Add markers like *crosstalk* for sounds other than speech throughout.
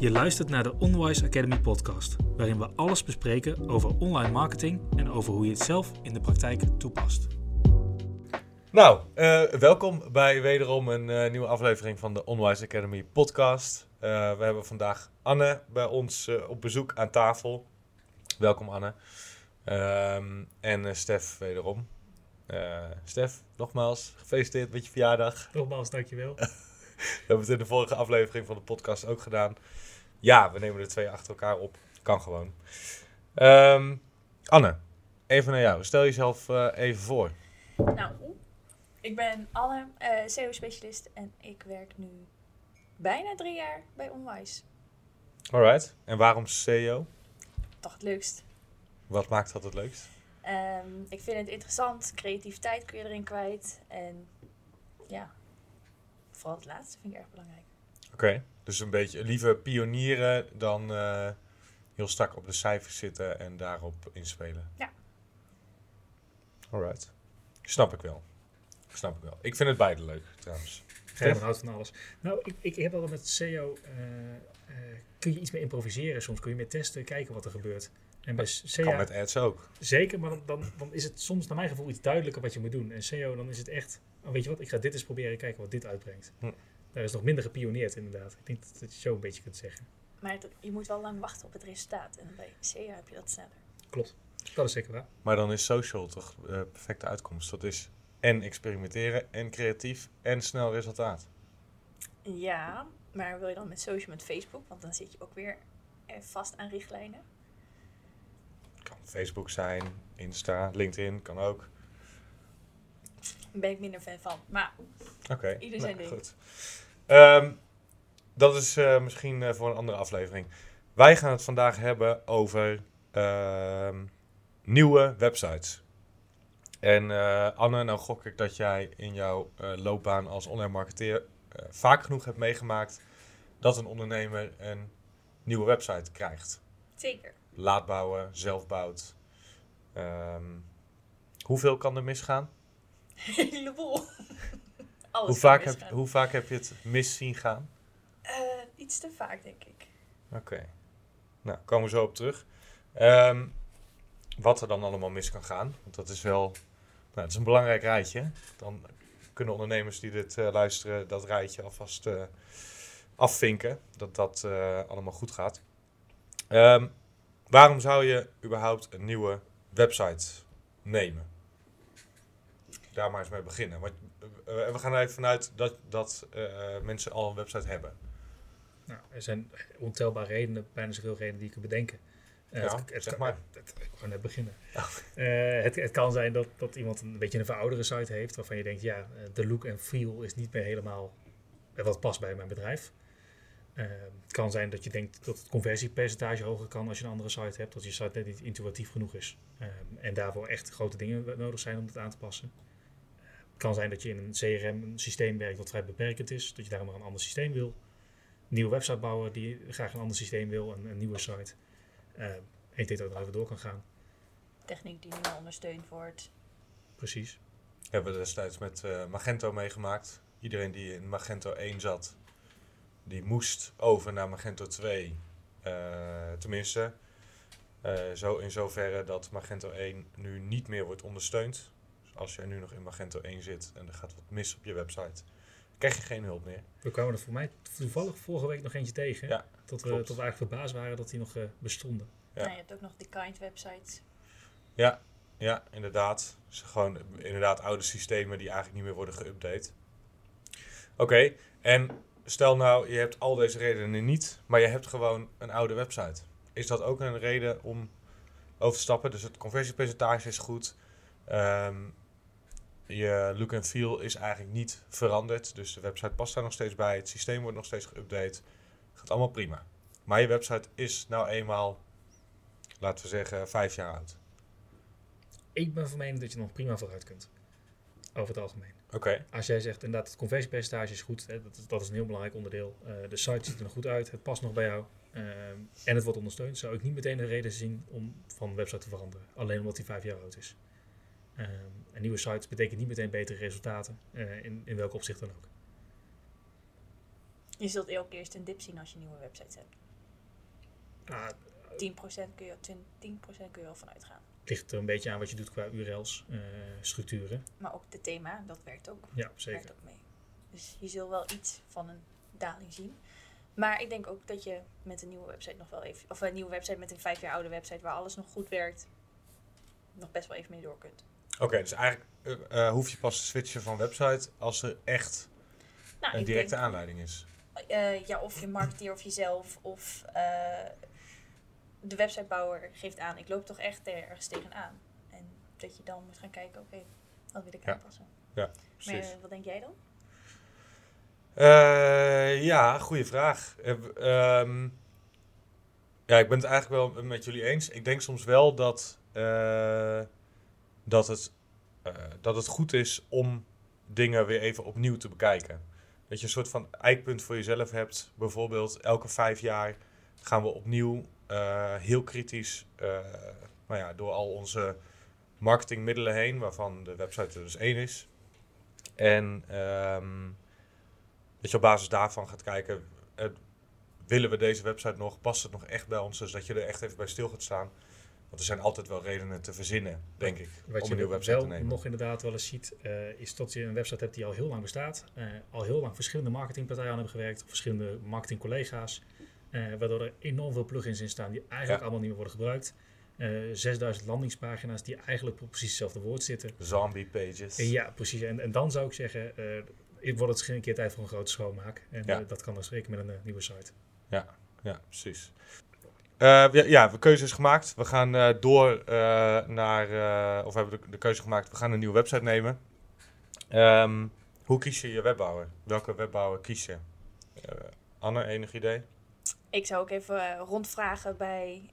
Je luistert naar de Onwise Academy podcast, waarin we alles bespreken over online marketing en over hoe je het zelf in de praktijk toepast. Nou, eh, welkom bij wederom een eh, nieuwe aflevering van de Onwise Academy podcast. Eh, we hebben vandaag Anne bij ons op bezoek aan tafel. Welkom Anne. Ehm, en eh, Stef wederom. Eh, Stef, nogmaals, gefeliciteerd met je verjaardag. Nogmaals, dankjewel. *laughs* We hebben het in de vorige aflevering van de podcast ook gedaan. Ja, we nemen de twee achter elkaar op. Kan gewoon. Ehm, Anne, even naar jou. Stel jezelf eh, even voor. Nou, ik ben Anne, eh SEO-specialist en ik werk nu bijna drie jaar bij Onwise. Alright. En waarom SEO? Toch het leukst. Wat maakt dat het leukst? Ehm, ik vind het interessant, creativiteit kun je erin kwijt. En ja, vooral het laatste vind ik erg belangrijk. Oké. Dus een beetje liever pionieren dan eh, heel strak op de cijfers zitten en daarop inspelen. Ja. Alright. Snap ik wel. Snap ik wel. Ik vind het beide leuk trouwens. Jij houdt van alles. Nou, ik, ik heb wel met SEO, eh, eh, kun je iets meer improviseren soms. Kun je meer testen, kijken wat er gebeurt. En bij SEO, Kan met ads ook. zeker, maar dan, dan, dan is het soms naar mijn gevoel iets duidelijker wat je moet doen. En SEO, dan is het echt, oh, weet je wat, ik ga dit eens proberen kijken wat dit uitbrengt. Hm. Daar is nog minder gepioneerd inderdaad. Ik denk dat, je zo een beetje kunt zeggen. Maar het- je moet wel lang wachten op het resultaat. En bij SEO heb je dat sneller. Klopt. Dat is zeker waar. Maar dan is social toch de perfecte uitkomst. Dat is en experimenteren en creatief en snel resultaat. Ja, maar wil je dan met social met Facebook? Want dan zit je ook weer eh, vast aan richtlijnen. Kan Facebook zijn, Insta, LinkedIn kan ook. Daar ben ik minder fan van. Maar Oké, Ieder zijn nou, ding. goed. Ehm, dat is eh, misschien eh, voor een andere aflevering. Wij gaan het vandaag hebben over ehm, nieuwe websites. En eh, Anne, nou gok ik dat jij in jouw loopbaan als online marketeer vaak genoeg hebt meegemaakt dat een ondernemer een nieuwe website krijgt. zeker. Laat bouwen, zelf bouwt. Ehm, hoeveel kan er misgaan? *laughs* heleboel. *laughs* Alles Hoe vaak, heb, hoe vaak heb je het mis zien gaan? Eh, iets te vaak, denk ik. Oké. Nou, komen we zo op terug. Ehm, wat er dan allemaal mis kan gaan. Want dat is wel... Nou, het is een belangrijk rijtje. Dan kunnen ondernemers die dit eh, luisteren... dat rijtje alvast eh, afvinken. Dat dat allemaal goed gaat. Ehm, waarom zou je überhaupt een nieuwe website nemen? Daar maar eens mee beginnen. Want, eh, we gaan er even vanuit dat, dat eh, mensen al een website hebben. Nou, er zijn ontelbare redenen, bijna zoveel redenen die ik kan bedenken. Eh, Ja, het, het zeg maar. het- ik ga net beginnen. *laughs* Het, het kan zijn dat, dat iemand een beetje een verouderde site heeft, waarvan je denkt, ja, de look en feel is niet meer helemaal wat past bij mijn bedrijf. Het kan zijn dat je denkt dat het conversiepercentage hoger kan als je een andere site hebt, dat je site net niet intuïtief genoeg is. En daarvoor echt grote dingen nodig zijn om het aan te passen. Het kan zijn dat je in een CRM een systeem werkt wat vrij beperkend is, dat je daarom maar een ander systeem wil nieuwe website bouwen die graag een ander systeem wil, een, een nieuwe site. Eh en ik denk dat het even door kan gaan. Techniek die niet meer ondersteund wordt. Precies. hebben we destijds met eh, Magento meegemaakt. Iedereen die in Magento 1 zat, die moest over naar Magento 2. Eh, tenminste, eh, zo in zoverre dat Magento 1 nu niet meer wordt ondersteund. Dus als jij nu nog in Magento 1 zit en er gaat wat mis op je website, krijg je geen hulp meer. We kwamen er voor mij toevallig vorige week nog eentje tegen. Ja, tot, we, tot we eigenlijk verbaasd waren dat die nog eh, bestonden. Ja. Nou, je hebt ook nog de kind websites. Ja, ja inderdaad. Dus gewoon inderdaad oude systemen die eigenlijk niet meer worden geüpdate. Oké, en stel nou, je hebt al deze redenen niet, maar je hebt gewoon een oude website. Is dat ook een reden om over te stappen? Dus het conversiepercentage is goed. Ehm, je look en feel is eigenlijk niet veranderd. Dus de website past daar nog steeds bij. Het systeem wordt nog steeds geüpdate. Gaat allemaal prima. Maar je website is nou eenmaal, laten we zeggen, vijf jaar oud. Ik ben van mening dat je nog prima vooruit kunt. Over het algemeen. Oké. Als jij zegt inderdaad het conversiepercentage is goed, hè, dat, is- dat is een heel belangrijk onderdeel. Eh, de site ziet er nog goed uit, het past nog bij jou. eh, en het wordt ondersteund, zou ik niet meteen een reden zien om van website te veranderen. Alleen omdat die vijf jaar oud is. Eh, een nieuwe site betekent niet meteen betere resultaten, eh, in, in welk opzicht dan ook. Je zult elke keer eerst een dip zien als je nieuwe websites hebt. Ah, 10% kun je, 20, 10% kun je wel vanuit gaan. het ligt er een beetje aan wat je doet qua URL's, eh, structuren. Maar ook de thema, dat werkt ook, Ja, zeker. werkt ook mee. Dus je zult wel iets van een daling zien. Maar ik denk ook dat je met een nieuwe website nog wel even... Of een nieuwe website met een vijf jaar oude website waar alles nog goed werkt... nog best wel even mee door kunt. Oké, dus eigenlijk eh, eh, hoef je pas te switchen van website als er echt Nou, een directe denk, aanleiding is. eh, ja, of je marketeer of jezelf of de websitebouwer geeft aan... ik loop toch echt ergens tegenaan. En dat je dan moet gaan kijken, oké, wat wil ik Ja, aanpassen? Ja, Maar precies. eh, wat denk jij dan? Ja, goede vraag. Eh, ehm, ja, ik ben het eigenlijk wel met jullie eens. Ik denk soms wel dat, dat, het, eh, dat het goed is om dingen weer even opnieuw te bekijken. Dat je een soort van eikpunt voor jezelf hebt. Bijvoorbeeld elke vijf jaar gaan we opnieuw eh, heel kritisch eh, nou ja, door al onze marketingmiddelen heen, waarvan de website er dus één is. En ehm, dat je op basis daarvan gaat kijken, willen we deze website nog? Past het nog echt bij ons? Dus dat je er echt even bij stil gaat staan. Want er zijn altijd wel redenen te verzinnen, denk ik, Wat om een nieuwe website te nemen. nog inderdaad wel eens ziet, eh, is dat je een website hebt die al heel lang bestaat. eh, al heel lang verschillende marketingpartijen aan hebben gewerkt, verschillende marketingcollega's. eh, waardoor er enorm veel plugins in staan die eigenlijk Ja. allemaal niet meer worden gebruikt. Eh 6000 landingspagina's die eigenlijk op precies hetzelfde woord zitten. Zombie pages. Ja, precies. En, en dan zou ik zeggen, het wordt het misschien een keer tijd voor een grote schoonmaak. En Ja. dat kan dan zeker met een nieuwe site. Ja, precies. Eh, ja, ja, de keuze is gemaakt. We gaan eh, door eh, naar, of we hebben de, de keuze gemaakt, we gaan een nieuwe website nemen. Ehm, hoe kies je je webbouwer? Welke webbouwer kies je? Anne, enig idee? Ik zou ook even rondvragen bij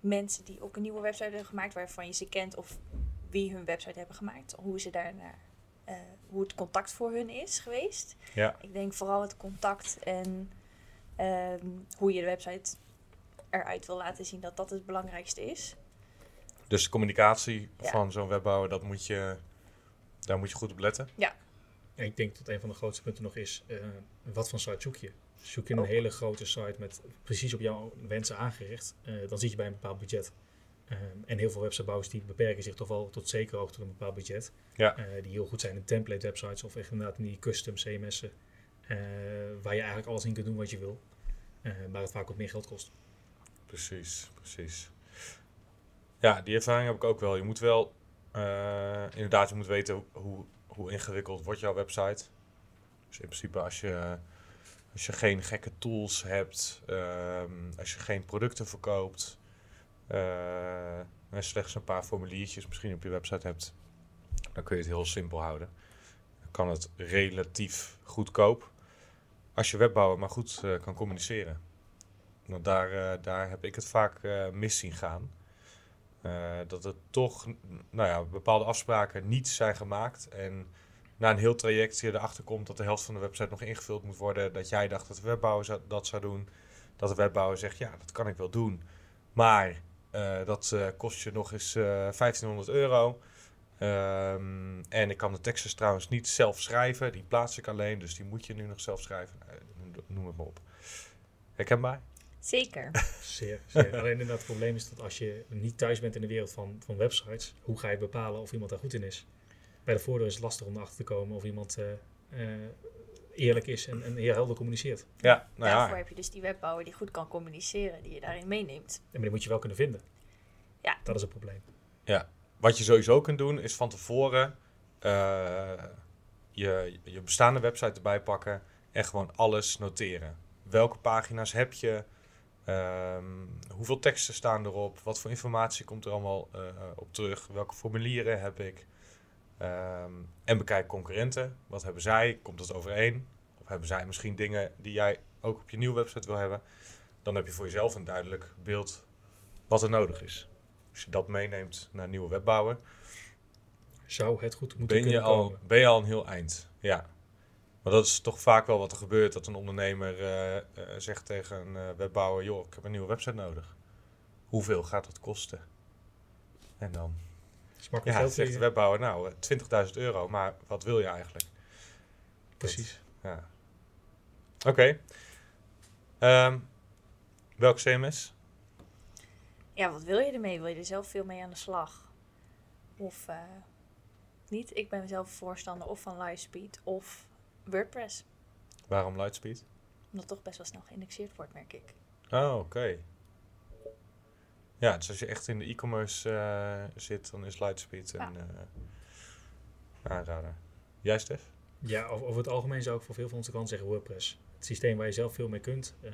mensen die ook een nieuwe website hebben gemaakt, waarvan je ze kent of wie hun website hebben gemaakt, hoe ze daarna, eh, hoe het contact voor hun is geweest. Ja. Ik denk vooral het contact en ehm, hoe je de website eruit wil laten zien, dat dat het belangrijkste is. Dus de communicatie Ja. van zo'n webbouwer, dat moet je, daar moet je goed op letten. En ik denk dat een van de grootste punten nog is, eh, wat voor site zoek je? Zoek je een Ook. hele grote site met precies op jouw wensen aangericht, eh, dan zit je bij een bepaald budget. Ehm, en heel veel websitebouwers die beperken zich toch wel tot zeker ook tot een bepaald budget. Ja. Eh, die heel goed zijn in template websites of echt inderdaad in die custom CMS'en. eh, waar je eigenlijk alles in kunt doen wat je wil. eh, maar het vaak ook meer geld kost. Precies, precies. Ja, die ervaring heb ik ook wel. Je moet wel, eh, inderdaad, je moet weten hoe, hoe ingewikkeld wordt jouw website. Dus in principe als je, als je geen gekke tools hebt, ehm, als je geen producten verkoopt, eh, en slechts een paar formuliertjes misschien op je website hebt, dan kun je het heel simpel houden. Dan kan het relatief goedkoop, als je webbouwer maar goed eh, kan communiceren. Want daar, eh, daar heb ik het vaak eh, mis zien gaan. Eh, dat er toch nou ja, bepaalde afspraken niet zijn gemaakt. En na een heel traject je erachter komt dat de helft van de website nog ingevuld moet worden. Dat jij dacht dat de webbouwer dat zou doen. Dat de webbouwer zegt, ja, dat kan ik wel doen. Maar dat kost je nog eens eh 1500 euro. Ehm, en ik kan de teksten trouwens niet zelf schrijven. Die plaats ik alleen, dus die moet je nu nog zelf schrijven. Nou, noem het maar op. Herkenbaar? Zeker. *laughs* Zeer, zeer. Alleen inderdaad, het probleem is dat als je niet thuis bent in de wereld van, van websites, hoe ga je bepalen of iemand daar goed in is? Bij de voordeur is het lastig om erachter te komen of iemand eh, eh, eerlijk is en, en heel helder communiceert. Ja, nou ja. Daarvoor heb je dus die webbouwer die goed kan communiceren, die je daarin meeneemt. En maar die moet je wel kunnen vinden. Ja. Dat is het probleem. Wat je sowieso kunt doen, is van tevoren eh, je, je bestaande website erbij pakken en gewoon alles noteren. Welke pagina's heb je? Ehm, hoeveel teksten staan erop? Wat voor informatie komt er allemaal eh, op terug? Welke formulieren heb ik? Ehm, en bekijk concurrenten. Wat hebben zij? Komt dat overeen? Of hebben zij misschien dingen die jij ook op je nieuwe website wil hebben? Dan heb je voor jezelf een duidelijk beeld wat er nodig is. Als je dat meeneemt naar een nieuwe webbouwer, Zou het goed moeten ben je, al, ben je al een heel eind. Ja. Maar dat is toch vaak wel wat er gebeurt. Dat een ondernemer eh, eh, zegt tegen een eh, webbouwer... joh, ik heb een nieuwe website nodig. Hoeveel gaat dat kosten? En dan ja, geld zegt de webbouwer... nou, eh, 20.000 euro, maar wat wil je eigenlijk? Precies. Ja. Oké. Ehm, welk CMS? ja, wat wil je ermee? Wil je er zelf veel mee aan de slag? Of eh, niet? Ik ben zelf voorstander of van Livespeed of WordPress. Waarom Lightspeed? Omdat het toch best wel snel geïndexeerd wordt, merk ik. Oh, oké. Ja, dus als je echt in de e-commerce eh, zit, dan is Lightspeed een Ja. eh, aanrader. Jij, Stef? Ja, over, over het algemeen zou ik voor veel van onze klanten zeggen WordPress. Het systeem waar je zelf veel mee kunt, eh,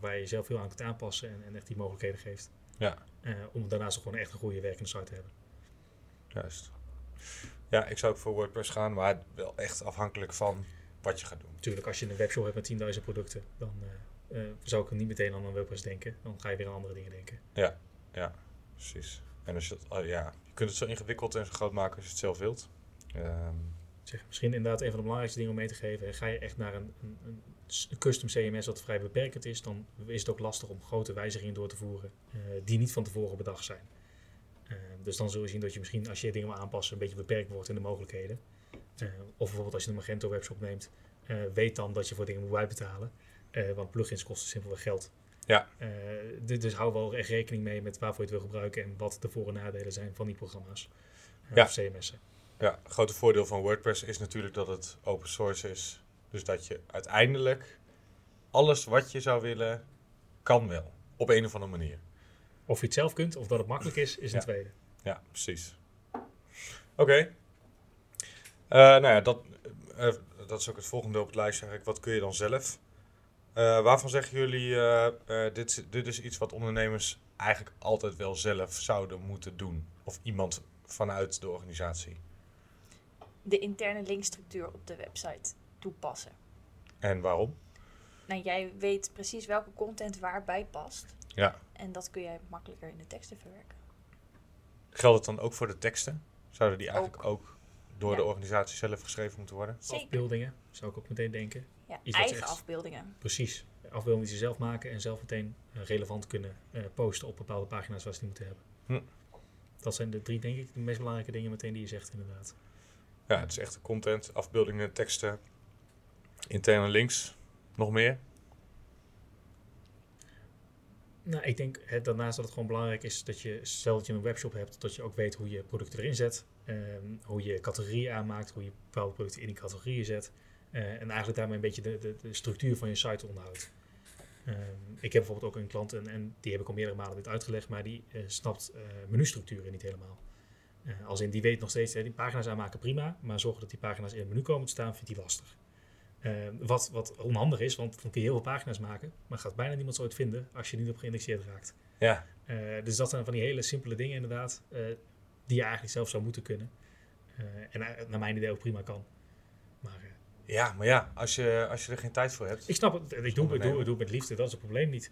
waar je zelf veel aan kunt aanpassen en, en echt die mogelijkheden geeft. Ja. Eh, om daarnaast ook gewoon echt een goede werkende site te hebben. Juist. Ja, ik zou ook voor WordPress gaan, maar wel echt afhankelijk van wat je gaat doen. Natuurlijk, als je een webshop hebt met 10.000 producten, dan eh, eh, zou ik er niet meteen aan een WordPress denken. Dan ga je weer aan andere dingen denken. Precies. En als je, oh ja, je kunt het zo ingewikkeld en zo groot maken als je het zelf wilt. Ehm, Zeg, misschien inderdaad een van de belangrijkste dingen om mee te geven. Ga je echt naar een, een, een custom CMS wat vrij beperkend is, dan is het ook lastig om grote wijzigingen door te voeren eh, die niet van tevoren bedacht zijn. Eh, dus dan zul je zien dat je misschien als je dingen wil aanpassen een beetje beperkt wordt in de mogelijkheden. Eh, of bijvoorbeeld als je een Magento webshop neemt, eh, weet dan dat je voor dingen moet bijbetalen. Eh, want plugins kosten simpelweg geld. Ja. Eh, du- dus hou wel echt rekening mee met waarvoor je het wil gebruiken en wat de voor- en nadelen zijn van die programma's. Ja. Of CMS'en. ja, het grote voordeel van WordPress is natuurlijk dat het open source is. Dus dat je uiteindelijk alles wat je zou willen, kan wel. Op een of andere manier. Of je het zelf kunt of dat het makkelijk is, is een Ja. tweede. Ja, precies. Oké. Eh, nou ja, dat, eh, dat is ook het volgende op het lijstje eigenlijk. Wat kun je dan zelf? Eh, waarvan zeggen jullie, eh, eh, dit, is- dit is iets wat ondernemers eigenlijk altijd wel zelf zouden moeten doen? Of iemand vanuit de organisatie? De interne linkstructuur op de website toepassen. En waarom? Nou, jij weet precies welke content waarbij past. Ja. En dat kun jij makkelijker in de teksten verwerken. Geldt het dan ook voor de teksten? Zouden die eigenlijk Ook. ook, door Ja. de organisatie zelf geschreven moeten worden? Zeker. Afbeeldingen, zou ik ook meteen denken. Ja, Iets eigen echt- afbeeldingen. Precies. Afbeeldingen die ze zelf maken en zelf meteen eh, relevant kunnen eh, posten op bepaalde pagina's waar ze die moeten hebben. Hm. Dat zijn de drie, denk ik, de meest belangrijke dingen meteen die je zegt, inderdaad. Ja, het is echt content, afbeeldingen, teksten, interne links, nog meer. Nou, ik denk hè, daarnaast dat het gewoon belangrijk is dat je, stel dat je een webshop hebt, dat je ook weet hoe je producten erin zet. ehm, hoe je categorieën aanmaakt, hoe je bepaalde producten in die categorieën zet. eh, en eigenlijk daarmee een beetje de, de, structuur van je site onderhoudt. Ehm, ik heb bijvoorbeeld ook een klant, en, en die heb ik al meerdere malen dit uitgelegd, maar die eh, snapt eh menustructuren niet helemaal. Als in, die weet nog steeds, die pagina's aanmaken prima, maar zorgen dat die pagina's in het menu komen te staan, vindt hij lastig. Ehm, wat, wat onhandig is, want dan kun je heel veel pagina's maken, maar gaat bijna niemand zo ooit vinden als je niet op geïndexeerd raakt. Ja, Eh, dus dat zijn van die hele simpele dingen inderdaad, eh, die je eigenlijk zelf zou moeten kunnen. Eh, en naar mijn idee ook prima kan. Maar ja maar ja, als je, als je er geen tijd voor hebt. ik snap het, ik doe, ik, doe, ik doe het met liefde, dat is het probleem niet.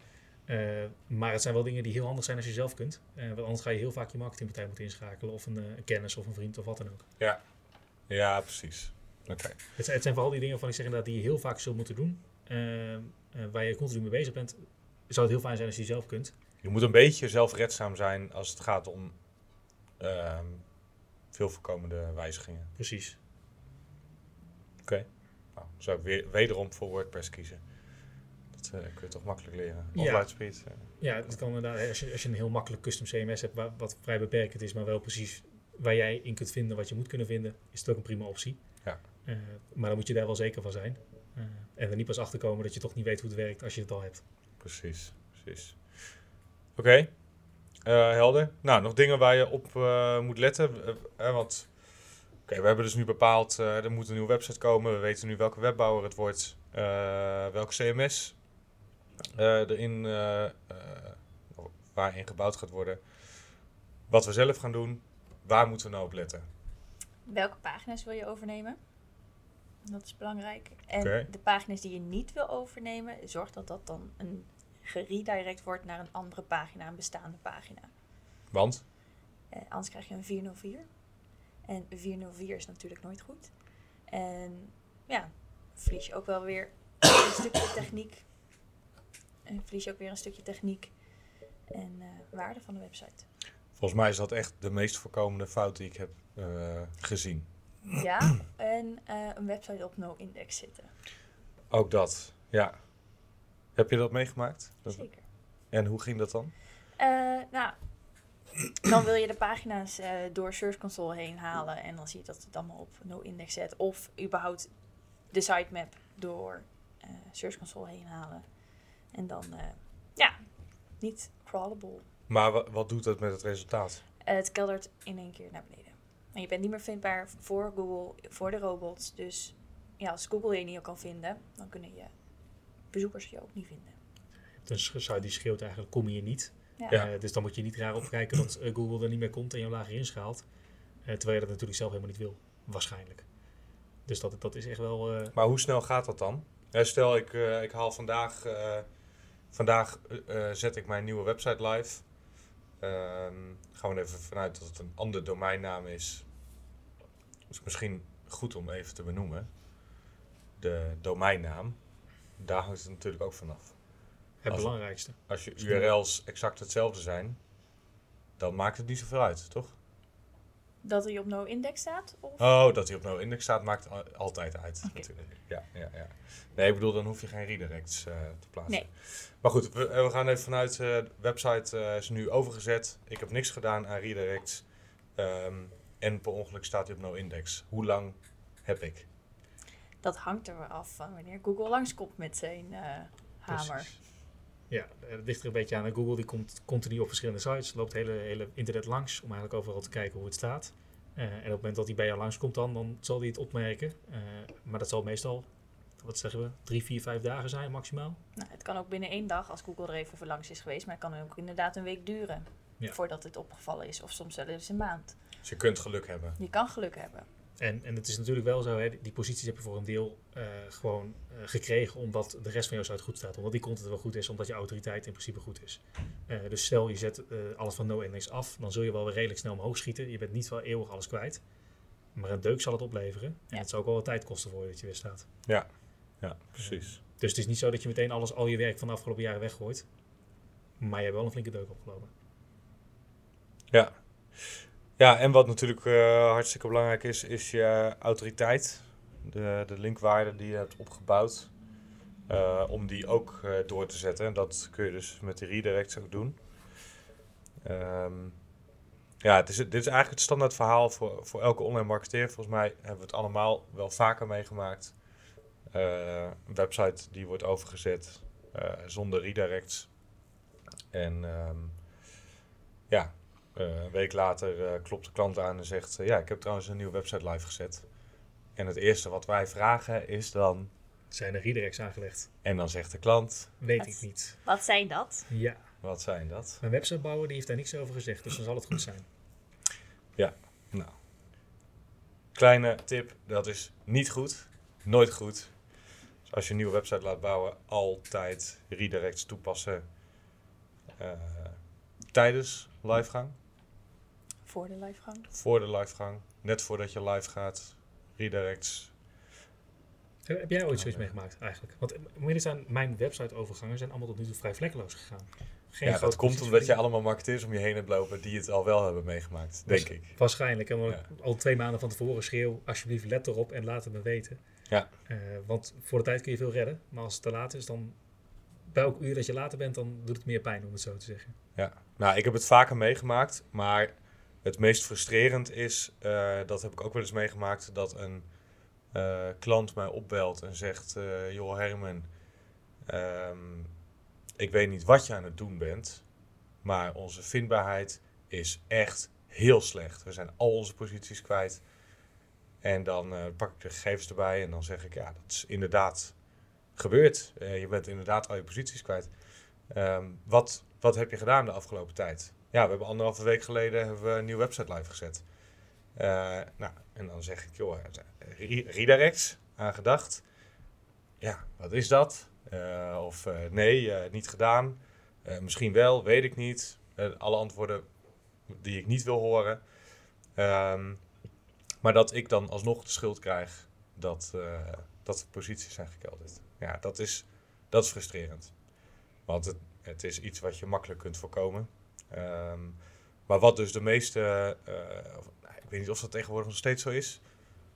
Maar het zijn wel dingen die heel handig zijn als je zelf kunt. Want anders ga je heel vaak je marketingpartij moeten inschakelen, of een, een kennis of een vriend of wat dan ook. Ja, precies. Oké. Het, het zijn vooral die dingen waarvan ik zeg inderdaad die je heel vaak zult moeten doen. eh, eh, waar je continu mee bezig bent. Zou het heel fijn zijn als je zelf kunt. Je moet een beetje zelfredzaam zijn als het gaat om ehm, veel voorkomende wijzigingen. Precies. Nou, zou ik weer, wederom voor WordPress kiezen. Dat eh, kun je toch makkelijk leren. Of Ja. Lightspeed. Ja, dat kan inderdaad. Als je, als je een heel makkelijk custom CMS hebt, waar, wat vrij beperkend is, maar wel precies waar jij in kunt vinden wat je moet kunnen vinden, is het ook een prima optie. Eh, maar dan moet je daar wel zeker van zijn. Eh, en er niet pas achter komen dat je toch niet weet hoe het werkt als je het al hebt. Precies, precies. Oké, Eh, helder. Nou, nog dingen waar je op eh, moet letten. Want oké, we hebben dus nu bepaald, eh, er moet een nieuwe website komen. We weten nu welke webbouwer het wordt, eh welk CMS eh, erin, waarin gebouwd gaat worden. Wat we zelf gaan doen, waar moeten we nou op letten? Welke pagina's wil je overnemen? Dat is belangrijk. En de pagina's die je niet wil overnemen, zorg dat dat dan een geredirect wordt naar een andere pagina, een bestaande pagina. Want, Eh, anders krijg je een 404. En 404 is natuurlijk nooit goed. En ja, verlies je ook wel weer een stukje *coughs* techniek. En verlies je ook weer een stukje techniek en eh, waarde van de website. volgens mij is dat echt de meest voorkomende fout die ik heb eh, gezien. Ja, en eh, een website op no-index zitten. Ook dat, ja. Heb je dat meegemaakt? Zeker. En hoe ging dat dan? Eh, nou, dan wil je de pagina's eh, door Search Console heen halen. En dan zie je dat het allemaal op no-index zet. Of überhaupt de sitemap door Search Console heen halen. En dan, ja, niet crawlable. Maar wa- wat doet dat met het resultaat? Het keldert in één keer naar beneden. En je bent niet meer vindbaar voor Google, voor de robots. Dus ja, als Google je niet kan vinden, dan kunnen je bezoekers je ook niet vinden. Dus site die schreeuwt eigenlijk, kom hier niet. Ja. Eh, dus dan moet je niet raar opkijken dat eh, Google er niet meer komt en je lager inschaalt. Eh, terwijl je dat natuurlijk zelf helemaal niet wil, waarschijnlijk. Dus dat, dat is echt wel... eh, Maar hoe snel gaat dat dan? Stel, ik, eh, ik haal vandaag, eh, vandaag zet ik mijn nieuwe website live. Ehm, gaan we er even vanuit dat het een andere domeinnaam is. Is misschien goed om even te benoemen. De domeinnaam, daar hangt het natuurlijk ook vanaf. het Als- belangrijkste. Als je URL's exact hetzelfde zijn, dan maakt het niet zoveel uit, toch? Dat hij op no-index staat? Of? Oh, dat hij op no index staat, maakt al- altijd uit. Natuurlijk. Ja, ja, ja. Nee, ik bedoel, dan hoef je geen redirects eh, te plaatsen. Nee. Maar goed, we, we gaan even vanuit eh, de website eh, is nu overgezet. Ik heb niks gedaan aan redirects. Ehm, en per ongeluk staat hij op no index. Hoe lang heb ik? Dat hangt er af van wanneer Google langskomt met zijn eh, hamer. Precies. Ja, het ligt er een beetje aan. Google die komt continu op verschillende sites, loopt het hele, hele internet langs om eigenlijk overal te kijken hoe het staat. Eh, en op het moment dat hij bij jou langskomt dan, dan zal hij het opmerken. Eh, maar dat zal meestal, wat zeggen we, drie, vier, vijf dagen zijn maximaal. Nou, het kan ook binnen één dag als Google er even voor langs is geweest, maar het kan ook inderdaad een week duren Ja. voordat het opgevallen is, of soms zelfs een maand. Dus je kunt geluk hebben. Je kan geluk hebben. En, en het is natuurlijk wel zo, hè, die posities heb je voor een deel eh, gewoon eh, gekregen omdat de rest van jouw site goed staat. Omdat die content wel goed is, omdat je autoriteit in principe goed is. Eh, dus stel je zet eh, alles van no-index af, dan zul je wel weer redelijk snel omhoog schieten. Je bent niet wel eeuwig alles kwijt. Maar een deuk zal het opleveren. En Ja. het zal ook wel wat tijd kosten voor je dat je weer staat. Ja, precies. Dus het is niet zo dat je meteen alles, al je werk van de afgelopen jaren weggooit. Maar je hebt wel een flinke deuk opgelopen. Ja. Ja, en wat natuurlijk eh, hartstikke belangrijk is, is je autoriteit. De, de linkwaarde die je hebt opgebouwd. eh, om die ook eh, door te zetten. En dat kun je dus met de redirects ook doen. Ehm, ja, het is, dit is eigenlijk het standaard verhaal voor, voor elke online marketeer. Volgens mij hebben we het allemaal wel vaker meegemaakt. Een website die wordt overgezet zonder redirects. En ehm, ja, een week later eh, klopt de klant aan en zegt: eh, Ja, ik heb trouwens een nieuwe website live gezet. En het eerste wat wij vragen is dan. Zijn er redirects aangelegd? En dan zegt de klant: Weet Wat? ik niet. Wat zijn dat? Ja, Wat zijn dat? mijn websitebouwer die heeft daar niks over gezegd, dus dan zal het goed zijn. Nou, kleine tip: dat is niet goed. Nooit goed. Dus als je een nieuwe website laat bouwen, altijd redirects toepassen eh, tijdens livegang. Voor de livegang. Voor de livegang, net voordat je live gaat, redirects. Heb jij ooit zoiets meegemaakt eigenlijk? Want eh, moet je eens aan, mijn website-overgangen zijn allemaal tot nu toe vrij vlekkeloos gegaan. Geen ja, dat komt omdat je allemaal marketeers om je heen hebt lopen die het al wel hebben meegemaakt, denk ik. Waarschijnlijk. En dan Ja. al twee maanden van tevoren schreeuw, alsjeblieft let erop en laat het me weten. Ja. Eh, want voor de tijd kun je veel redden. Maar als het te laat is, dan bij elk uur dat je later bent, dan doet het meer pijn om het zo te zeggen. Ja, nou, ik heb het vaker meegemaakt, maar het meest frustrerend is, eh, dat heb ik ook wel eens meegemaakt, dat een eh, klant mij opbelt en zegt, eh joh Herman, ehm, ik weet niet wat je aan het doen bent, maar onze vindbaarheid is echt heel slecht. We zijn al onze posities kwijt. En dan pak ik de gegevens erbij en dan zeg ik, ja, dat is inderdaad gebeurd. Je bent inderdaad al je posities kwijt. Ehm, wat, wat heb je gedaan de afgelopen tijd? Ja, we hebben anderhalve week geleden hebben we een nieuwe website live gezet. Eh, nou, en dan zeg ik, joh, re- redirects aangedacht. Ja, wat is dat? Eh, of eh, nee, eh, niet gedaan. Eh, misschien wel, weet ik niet. Eh, alle antwoorden die ik niet wil horen. Ehm, maar dat ik dan alsnog de schuld krijg dat, eh, dat de posities zijn gekelderd. Ja, dat is, dat is frustrerend. Want het, het is iets wat je makkelijk kunt voorkomen. Ehm, maar wat dus de meeste, eh, of- nou, ik weet niet of dat tegenwoordig nog steeds zo is,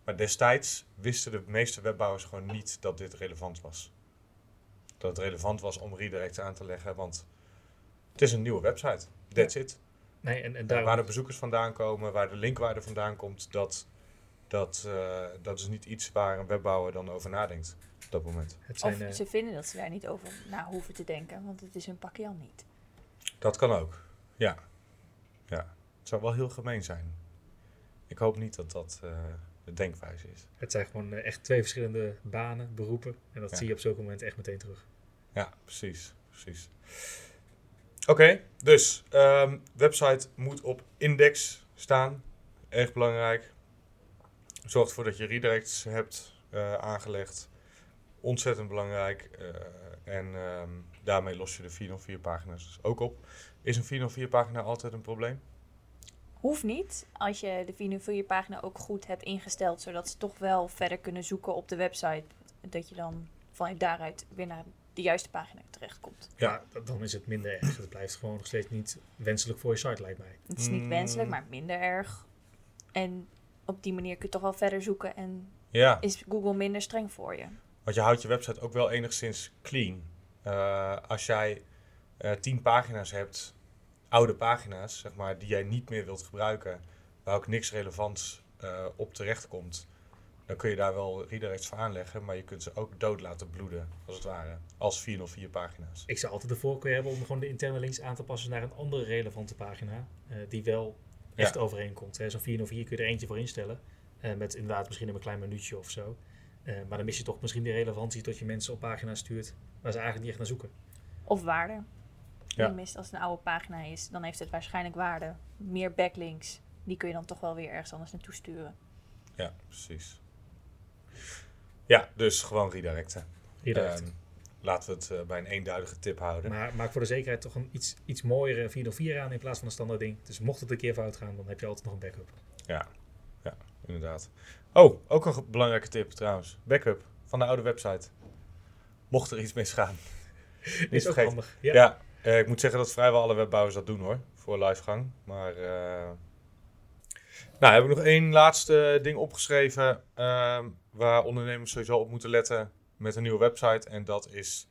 maar destijds wisten de meeste webbouwers gewoon niet dat dit relevant was. Dat het relevant was om redirects aan te leggen, want Het is een nieuwe website. That's it. Nee, en, en Daar daarom, waar de bezoekers vandaan komen, waar de linkwaarde vandaan komt, dat, dat, eh, dat is niet iets waar een webbouwer dan over nadenkt op dat moment. het zijn, Of eh, ze vinden dat ze daar niet over na hoeven te denken, want het is hun pakje al niet. Dat kan ook. Ja. ja. Het zou wel heel gemeen zijn. Ik hoop niet dat dat eh, de denkwijze is. het zijn gewoon eh, echt twee verschillende banen, beroepen. En dat Ja. zie je op zulke moment echt meteen terug. Ja, precies. precies. Oké, dus ehm, website moet op index staan. Erg belangrijk. Zorg ervoor dat je redirects hebt eh, aangelegd. Ontzettend belangrijk. en ehm, daarmee los je de 404 pagina's dus ook op. Is een 404 pagina altijd een probleem? Hoeft niet, als je de 404 pagina ook goed hebt ingesteld, zodat ze toch wel verder kunnen zoeken op de website. Dat je dan vanuit daaruit weer naar de juiste pagina terechtkomt. Ja, dan is het minder erg. Het blijft gewoon nog steeds niet wenselijk voor je site, lijkt mij. Het is niet Mm. wenselijk, maar minder erg. En op die manier kun je toch wel verder zoeken en Ja, is Google minder streng voor je. want je houdt je website ook wel enigszins clean. Eh, als jij eh 10 pagina's hebt, oude pagina's, zeg maar, die jij niet meer wilt gebruiken, waar ook niks relevants eh, op terecht komt, dan kun je daar wel redirects voor aanleggen, maar je kunt ze ook dood laten bloeden, als het ware, als 404 pagina's. Ik zou altijd de voorkeur hebben om gewoon de interne links aan te passen naar een andere relevante pagina. eh, die wel Ja. echt overeenkomt. hè. Zo'n 404 kun je er eentje voor instellen. eh, met inderdaad misschien een klein minuutje of zo. Eh, maar dan mis je toch misschien de relevantie dat je mensen op pagina's stuurt waar ze eigenlijk niet echt naar zoeken. Of waarde. Ja. Je mist als het een oude pagina is, dan heeft het waarschijnlijk waarde. Meer backlinks, die kun je dan toch wel weer ergens anders naartoe sturen. Ja, precies. Ja, dus gewoon redirecten. Redirect. Ehm, laten we het eh, bij een eenduidige tip houden. maar maak voor de zekerheid toch een iets, iets mooiere 404 aan in plaats van een standaard ding. Dus mocht het een keer fout gaan, dan heb je altijd nog een backup. Ja, ja, inderdaad. Oh, ook een belangrijke tip trouwens. Backup van de oude website. Mocht er iets misgaan. *laughs* Niet Is ook vergeten. handig. Ja. Ja, eh, ik moet zeggen dat vrijwel alle webbouwers dat doen hoor. Voor livegang. Maar. eh nou, heb ik nog één laatste ding opgeschreven. ehm, waar ondernemers sowieso op moeten letten met een nieuwe website. En dat is.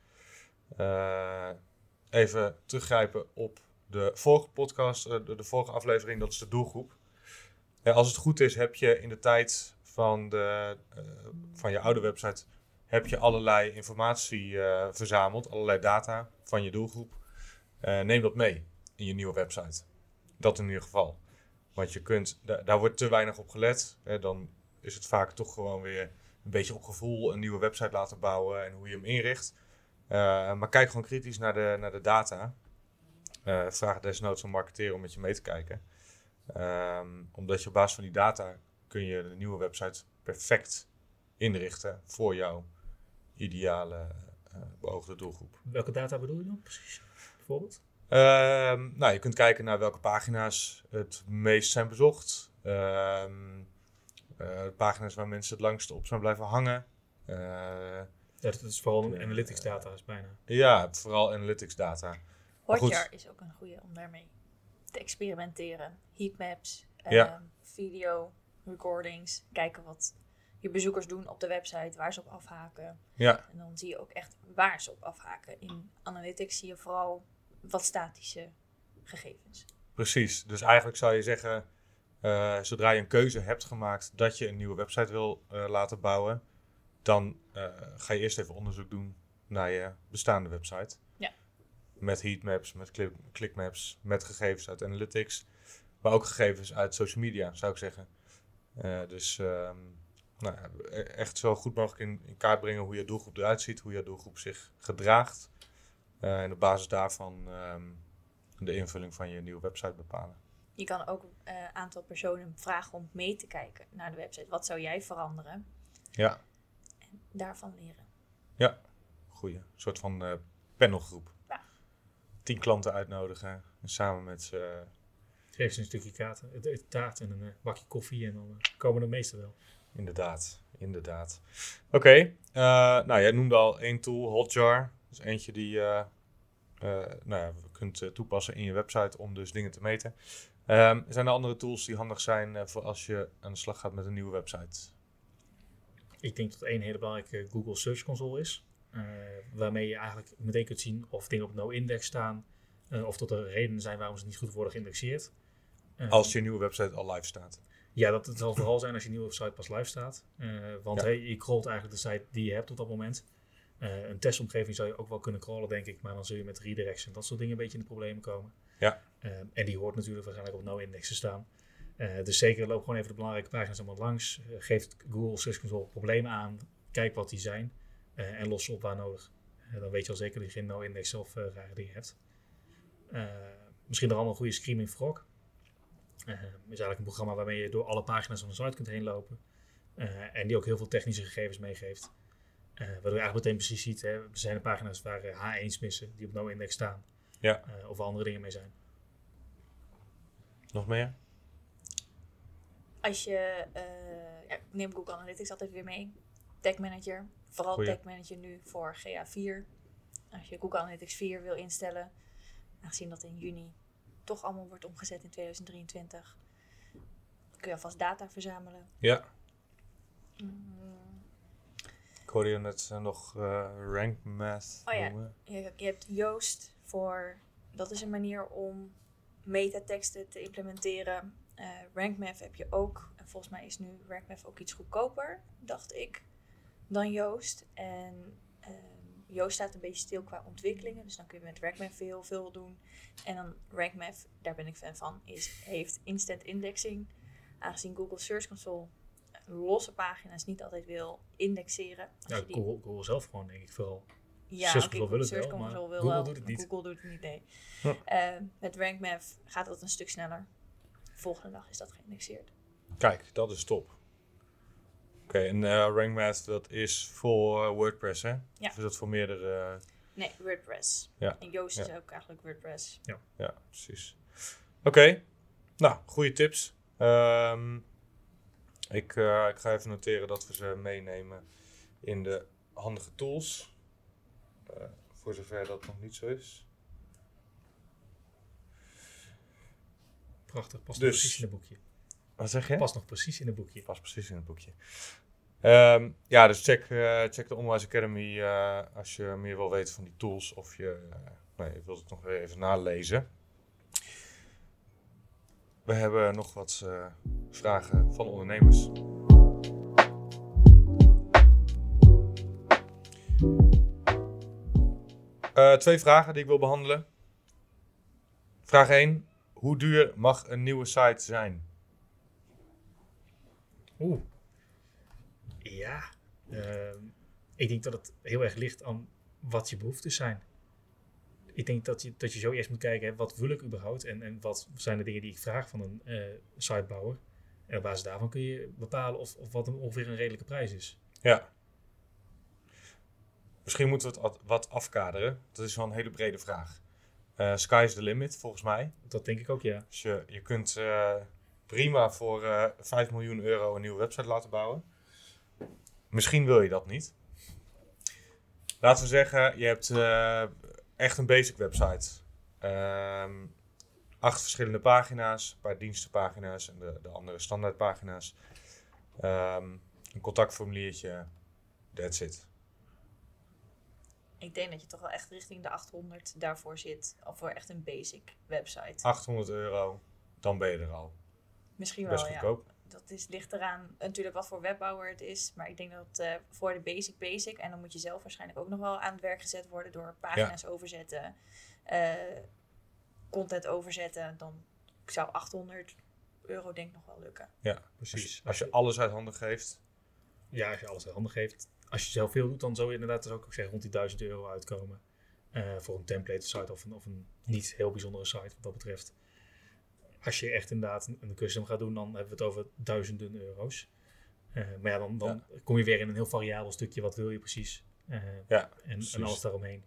eh, even teruggrijpen op de vorige podcast, de, de vorige aflevering. Dat is de doelgroep. Als het goed is, heb je in de tijd van, de, van je oude website heb je allerlei informatie verzameld, allerlei data van je doelgroep. Eh, neem dat mee in je nieuwe website. Dat in ieder geval. Want je kunt, da- daar wordt te weinig op gelet. Hè, dan is het vaak toch gewoon weer een beetje op gevoel een nieuwe website laten bouwen en hoe je hem inricht. Eh, maar kijk gewoon kritisch naar de, naar de data. Eh, vraag desnoods een marketeer om met je mee te kijken. Ehm, omdat je op basis van die data kun je de nieuwe website perfect inrichten voor jouw ideale eh, beoogde doelgroep. Welke data bedoel je dan precies? Bijvoorbeeld? Ehm, nou, je kunt kijken naar welke pagina's het meest zijn bezocht. Ehm, eh, pagina's waar mensen het langst op zijn blijven hangen. Eh, Ja, dat is vooral Ja. analytics data is bijna. ja, vooral analytics data. Hotjar is ook een goede om daarmee te experimenteren. Heatmaps, Ja. ehm, video, recordings. Kijken wat je bezoekers doen op de website, waar ze op afhaken. Ja, En dan zie je ook echt waar ze op afhaken. In Analytics zie je vooral wat statische gegevens. precies. Dus eigenlijk zou je zeggen, eh, zodra je een keuze hebt gemaakt dat je een nieuwe website wil eh, laten bouwen, dan eh, ga je eerst even onderzoek doen naar je bestaande website. Ja. Met heatmaps, met click, clickmaps, met gegevens uit analytics, maar ook gegevens uit social media, zou ik zeggen. Dus ehm, nou, e- echt zo goed mogelijk in, in kaart brengen hoe je doelgroep eruit ziet, hoe je doelgroep zich gedraagt. Eh, en op basis daarvan ehm, de invulling van je nieuwe website bepalen. Je kan ook een aantal personen vragen om mee te kijken naar de website. Wat zou jij veranderen? Ja, En daarvan leren. goeie. Een soort van eh, panelgroep. Ja. Tien klanten uitnodigen en samen met ze. Geef ze een stukje kaart, eh, eh, taart en een eh, bakje koffie en dan eh, komen de meesten wel. inderdaad, inderdaad. Oké, eh, nou jij noemde al één tool, Hotjar. Dat is eentje die eh, eh, nou ja, je kunt eh, toepassen in je website om dus dingen te meten. Ehm, zijn er andere tools die handig zijn voor als je aan de slag gaat met een nieuwe website? Ik denk dat één hele belangrijke Google Search Console is. waarmee je eigenlijk meteen kunt zien of dingen op no-index staan. Of dat er redenen zijn waarom ze niet goed worden geïndexeerd. Eh, Als je nieuwe website al live staat. Ja, dat het zal vooral zijn als je nieuwe site pas live staat. Want Ja. hey, je crawlt eigenlijk de site die je hebt op dat moment. Eh, een testomgeving zou je ook wel kunnen crawlen, denk ik. Maar dan zul je met redirects en dat soort dingen een beetje in de problemen komen. Ja. Eh, en die hoort natuurlijk waarschijnlijk op no-index te staan. Eh, dus zeker loop gewoon even de belangrijke pagina's allemaal langs. Eh, geef Google Search Console problemen aan. Kijk wat die zijn. en los ze op waar nodig. Dan weet je al zeker dat je geen no-index of rare dingen hebt. Misschien er allemaal een goede Screaming Frog. Is eigenlijk een programma waarmee je door alle pagina's van een site kunt heen lopen. En die ook heel veel technische gegevens meegeeft. Eh, waardoor je eigenlijk meteen precies ziet, hè, er zijn er pagina's waar eh, H1's missen, die op no-index staan. Ja. Eh, of er andere dingen mee zijn. Nog meer? Als je, eh, ja, ik neem Google Analytics altijd weer mee. Tag Manager, vooral Goeie. Tag Manager nu voor GA4. Als je Google Analytics 4 wil instellen, aangezien dat in juni toch allemaal wordt omgezet in 2023, kun je alvast data verzamelen. Ja. Mm, Ik hoorde je net nog eh, rank math Oh ja. noemen. Je, je hebt Yoast voor, dat is een manier om metateksten te implementeren. RankMath heb je ook. En volgens mij is nu RankMath ook iets goedkoper, dacht ik, dan Yoast. En ehm, Yoast staat een beetje stil qua ontwikkelingen. Dus dan kun je met RankMath heel veel doen. En dan RankMath, daar ben ik fan van, is, heeft instant indexing. Aangezien Google Search Console losse pagina's niet altijd wil indexeren. Als Ja, je die- Google, Google zelf gewoon, denk ik vooral. ja, Search Console wil het wel, maar Google wel, doet het niet. Google doet het niet, nee. Hm. Eh, met RankMath gaat dat een stuk sneller. Volgende dag is dat geïndexeerd. Kijk, dat is top. Oké, en eh rank math, dat is voor eh, WordPress, hè? Ja. Of is dat voor meerdere... eh, Nee, WordPress. Ja, En Yoast is ja. ook eigenlijk WordPress. Ja, precies. Oké, nou, goede tips. Ehm, ik, eh, ik ga even noteren dat we ze meenemen in de handige tools. Eh, voor zover dat nog niet zo is. Prachtig, past Dus- nog precies in het boekje. Wat zeg je? Past nog precies in het boekje. Past precies in het boekje. Ehm, ja, dus check, eh, check de Onwise Academy als je meer wil weten van die tools of je, nee, je wilt het nog weer even nalezen. We hebben nog wat eh, vragen van ondernemers. Eh, twee vragen die ik wil behandelen. Vraag 1. Hoe duur mag een nieuwe site zijn? Oeh. Ja. Ehm, ik denk dat het heel erg ligt aan wat je behoeftes zijn. Ik denk dat je, dat je zo eerst moet kijken, hè, wat wil ik überhaupt en, en wat zijn de dingen die ik vraag van een eh, sitebouwer. En op basis daarvan kun je bepalen of, of wat een, ongeveer een redelijke prijs is. Ja. Misschien moeten we het wat- afkaderen. Dat is wel een hele brede vraag. Eh sky is the limit, volgens mij. Dat denk ik ook, ja. Dus je, je kunt eh, prima voor eh 5 miljoen euro een nieuwe website laten bouwen. Misschien wil je dat niet. Laten we zeggen, je hebt echt een basic website. Ehm, acht verschillende pagina's, een paar dienstenpagina's en de, de andere standaardpagina's. Ehm, een contactformuliertje, that's it. Ik denk dat je toch wel echt richting de 800 daarvoor zit. Of voor echt een basic website. 800 euro, dan ben je er al. Misschien Best wel, ja. Dat is, ligt eraan natuurlijk wat voor webbouwer het is. Maar ik denk dat eh, voor de basic basic. En dan moet je zelf waarschijnlijk ook nog wel aan het werk gezet worden. Door pagina's overzetten. eh, content overzetten. Dan zou 800 euro denk ik nog wel lukken. Ja, Als Precies. je, als je alles uit handen geeft. Ja, als je alles uit handen geeft. Als je zelf veel doet, dan zou je inderdaad dus ook zeggen rond die 1000 euro uitkomen. eh, voor een template site of een, of een niet heel bijzondere site wat dat betreft. Als je echt inderdaad een, een custom gaat doen, dan hebben we het over duizenden euro's. Eh, maar ja, dan, dan kom je weer in een heel variabel stukje. Wat wil je precies? Eh, Ja, en, precies. en alles daaromheen.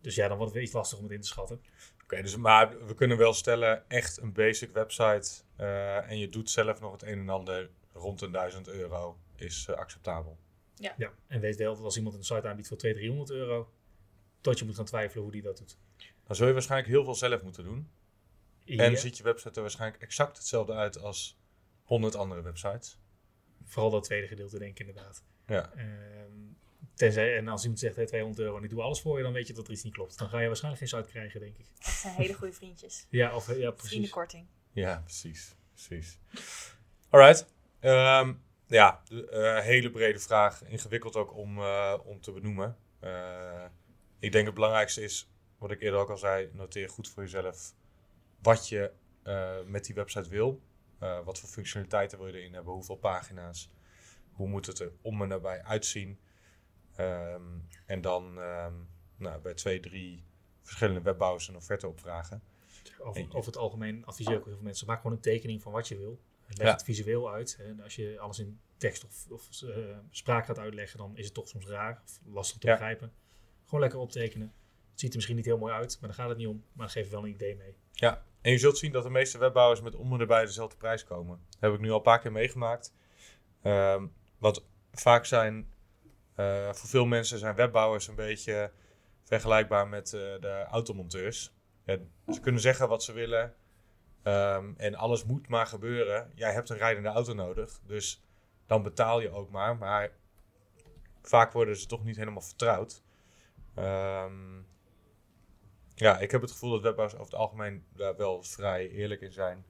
Dus ja, dan wordt het een beetje lastig om het in te schatten. Oké, dus, maar we kunnen wel stellen, echt een basic website eh, en je doet zelf nog het een en ander rond een 1000 euro is acceptabel. Ja, en weet wel dat als iemand een site aanbiedt voor 200, 300 euro, tot je moet gaan twijfelen hoe die dat doet. Dan zul je waarschijnlijk heel veel zelf moeten doen. Ja, En ziet je website er waarschijnlijk exact hetzelfde uit als 100 andere websites. Vooral dat tweede gedeelte denk ik inderdaad. Ja, Ehm, Tenzij, en als iemand zegt, hey, 200 euro en ik doe alles voor je, dan weet je dat er iets niet klopt. Dan ga je waarschijnlijk geen site krijgen, denk ik. Dat zijn hele goede vriendjes. *laughs* Ja, of, ja precies. Vriendenkorting. Ja, precies. precies. Alright. Ehm, ja, de, eh, hele brede vraag. Ingewikkeld ook om, eh, om te benoemen. Eh, ik denk het belangrijkste is, wat ik eerder ook al zei, noteer goed voor jezelf wat je eh, met die website wil. Eh, wat voor functionaliteiten wil je erin hebben, hoeveel pagina's, hoe moet het er om en nabij uitzien. Ehm, en dan ehm, nou, bij twee, drie verschillende webbouwers een offerte opvragen. Over, over het algemeen adviseer ik ook heel veel mensen, maak gewoon een tekening van wat je wil. Leg Ja. het visueel uit. En als je alles in tekst of, of eh, spraak gaat uitleggen, dan is het toch soms raar of lastig te Ja. begrijpen. Gewoon lekker optekenen. Ziet er misschien niet heel mooi uit, maar daar gaat het niet om. Maar het geeft wel een idee mee. Ja, en je zult zien dat de meeste webbouwers met om erbij dezelfde prijs komen. Dat heb ik nu al een paar keer meegemaakt. Ehm, want vaak zijn, eh, voor veel mensen zijn webbouwers een beetje vergelijkbaar met eh, de automonteurs. En ze kunnen zeggen wat ze willen ehm, en alles moet maar gebeuren. Jij hebt een rijdende auto nodig, dus dan betaal je ook maar. Maar vaak worden ze toch niet helemaal vertrouwd. Ehm, ja, ik heb het gevoel dat webbouwers over het algemeen daar wel vrij eerlijk in zijn.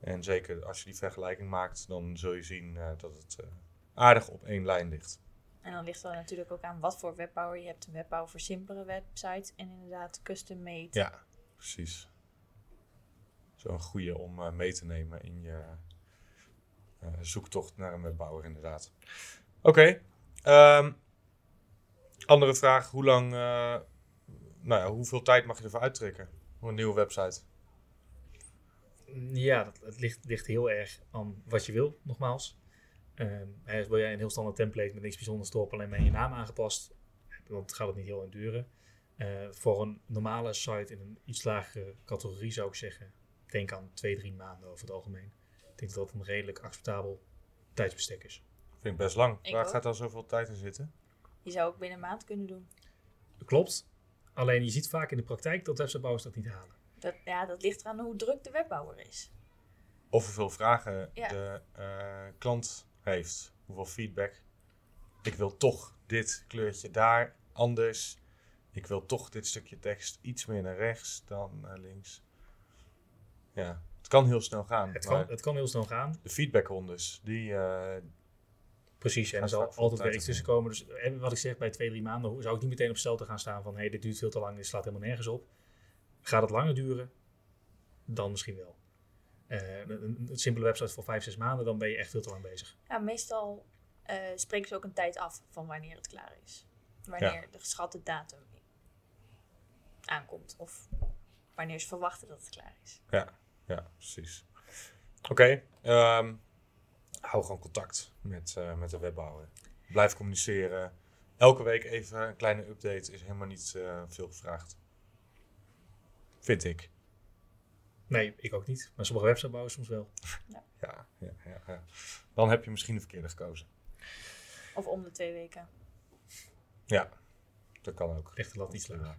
En zeker als je die vergelijking maakt, dan zul je zien eh, dat het eh, aardig op één lijn ligt. En dan ligt er natuurlijk ook aan wat voor webbouwer. Je hebt een webbouwer voor simpele websites en inderdaad custom made. Ja, precies. Zo'n goede om eh, mee te nemen in je zoektocht naar een webbouwer, inderdaad. Oké. ehm, andere vraag. Hoe lang, nou ja, hoeveel tijd mag je ervoor uittrekken voor een nieuwe website? Ja, dat, het ligt, ligt heel erg aan wat je wil, nogmaals. Ehm, wil jij een heel standaard template met niks bijzonders erop, alleen maar je naam aangepast, dan gaat het niet heel lang duren. Eh, voor een normale site in een iets lagere categorie zou ik zeggen, denk aan twee, drie maanden over het algemeen. Ik denk dat dat een redelijk acceptabel tijdsbestek is. Vind ik best lang. Ik Waar ook. gaat dan zoveel tijd in zitten? Je zou ook binnen een maand kunnen doen. Klopt, alleen je ziet vaak in de praktijk dat websitebouwers dat niet halen. Dat, ja, dat ligt eraan hoe druk de webbouwer is. Of hoeveel vragen Ja. de eh, klant heeft. Hoeveel feedback. Ik wil toch dit kleurtje daar anders. Ik wil toch dit stukje tekst iets meer naar rechts dan naar links. Ja, het kan heel snel gaan. Het kan, het kan heel snel gaan, de feedbackrondes, die... eh, Precies, en er zal altijd tijd werk in. tussen komen. Dus en wat ik zeg, bij twee, drie maanden hoe- zou ik niet meteen op stel te gaan staan van hé, hey, dit duurt veel te lang, dit slaat helemaal nergens op. Gaat het langer duren? Dan misschien wel. Eh, een, een- een simpele website voor vijf, zes maanden, dan ben je echt veel te lang bezig. Ja, meestal eh, spreken ze ook een tijd af van wanneer het klaar is. Wanneer de geschatte datum aankomt. Of wanneer ze verwachten dat het klaar is. ja, precies. Oké, ehm, hou gewoon contact met, eh, met de webbouwer. Blijf communiceren. Elke week even een kleine update is helemaal niet eh, veel gevraagd. Vind ik. Nee, ik ook niet. Maar sommige websitebouwers soms wel. Ja, ja, ja, ja. Dan heb je misschien de verkeerde gekozen. Of om de twee weken. Ja, dat kan ook. Ligt de lat iets lager.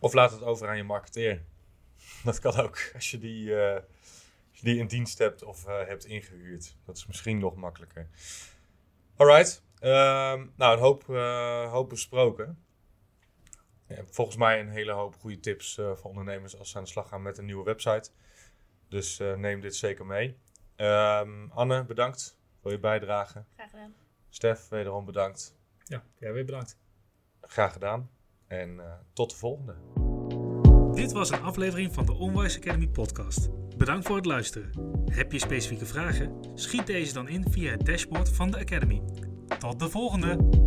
Of laat het over aan je marketeer. *laughs* Dat kan ook. Als je die, eh, als je die in dienst hebt of eh, hebt ingehuurd. Dat is misschien nog makkelijker. Alright. Ehm, nou, een hoop, eh, hoop besproken. Ja, volgens mij een hele hoop goede tips eh, voor ondernemers als ze aan de slag gaan met een nieuwe website. Dus eh, neem dit zeker mee. Ehm, Anne, bedankt voor je bijdrage. Graag gedaan. Stef, wederom bedankt. Ja, jij weer bedankt. Graag gedaan. En eh, tot de volgende. Dit was een aflevering van de Onwise Academy podcast. Bedankt voor het luisteren. Heb je specifieke vragen? Schiet deze dan in via het dashboard van de Academy. Tot de volgende!